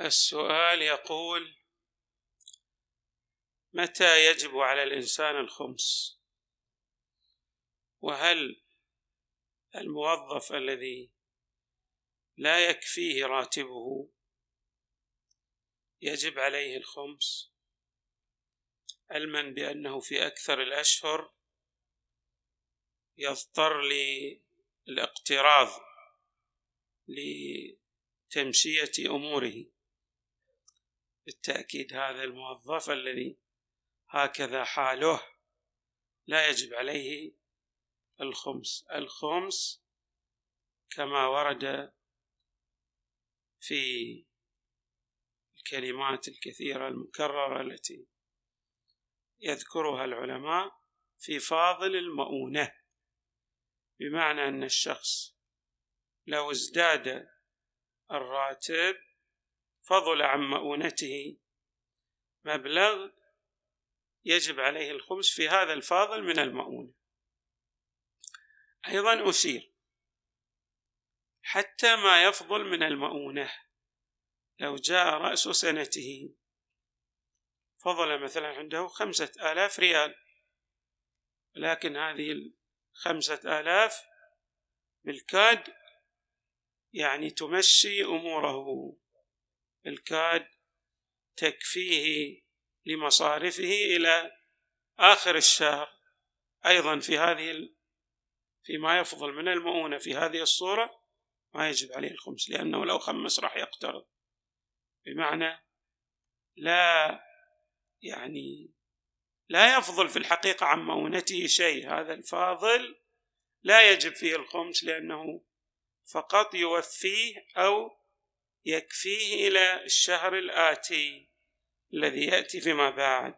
السؤال يقول متى يجب على الإنسان الخمس؟ وهل الموظف الذي لا يكفيه راتبه يجب عليه الخمس؟ علما بأنه في أكثر الأشهر يضطر للاقتراض لتمشية أموره. بالتأكيد هذا الموظف الذي هكذا حاله لا يجب عليه الخمس. الخمس كما ورد في الكلمات الكثيرة المكررة التي يذكرها العلماء في فاضل المؤونة بمعنى أن الشخص لو ازداد الراتب فضل عن مؤونته. مبلغ يجب عليه الخمس في هذا الفاضل من المؤونة. أيضا أشير حتى ما يفضل من المؤونة لو جاء رأس سنته فضل مثلا عنده خمسة آلاف ريال. لكن هذه الخمسة آلاف بالكاد يعني تمشي أموره. بالكاد تكفيه لمصارفه إلى آخر الشهر. أيضا في هذه فيما يفضل من المؤونة في هذه الصورة ما يجب عليه الخمس لأنه لو خمس راح يقترض. بمعنى لا يعني لا يفضل في الحقيقة عن مؤونته شيء. هذا الفاضل لا يجب فيه الخمس لأنه فقط يوفيه أو يكفيه إلى الشهر الآتي الذي يأتي فيما بعد.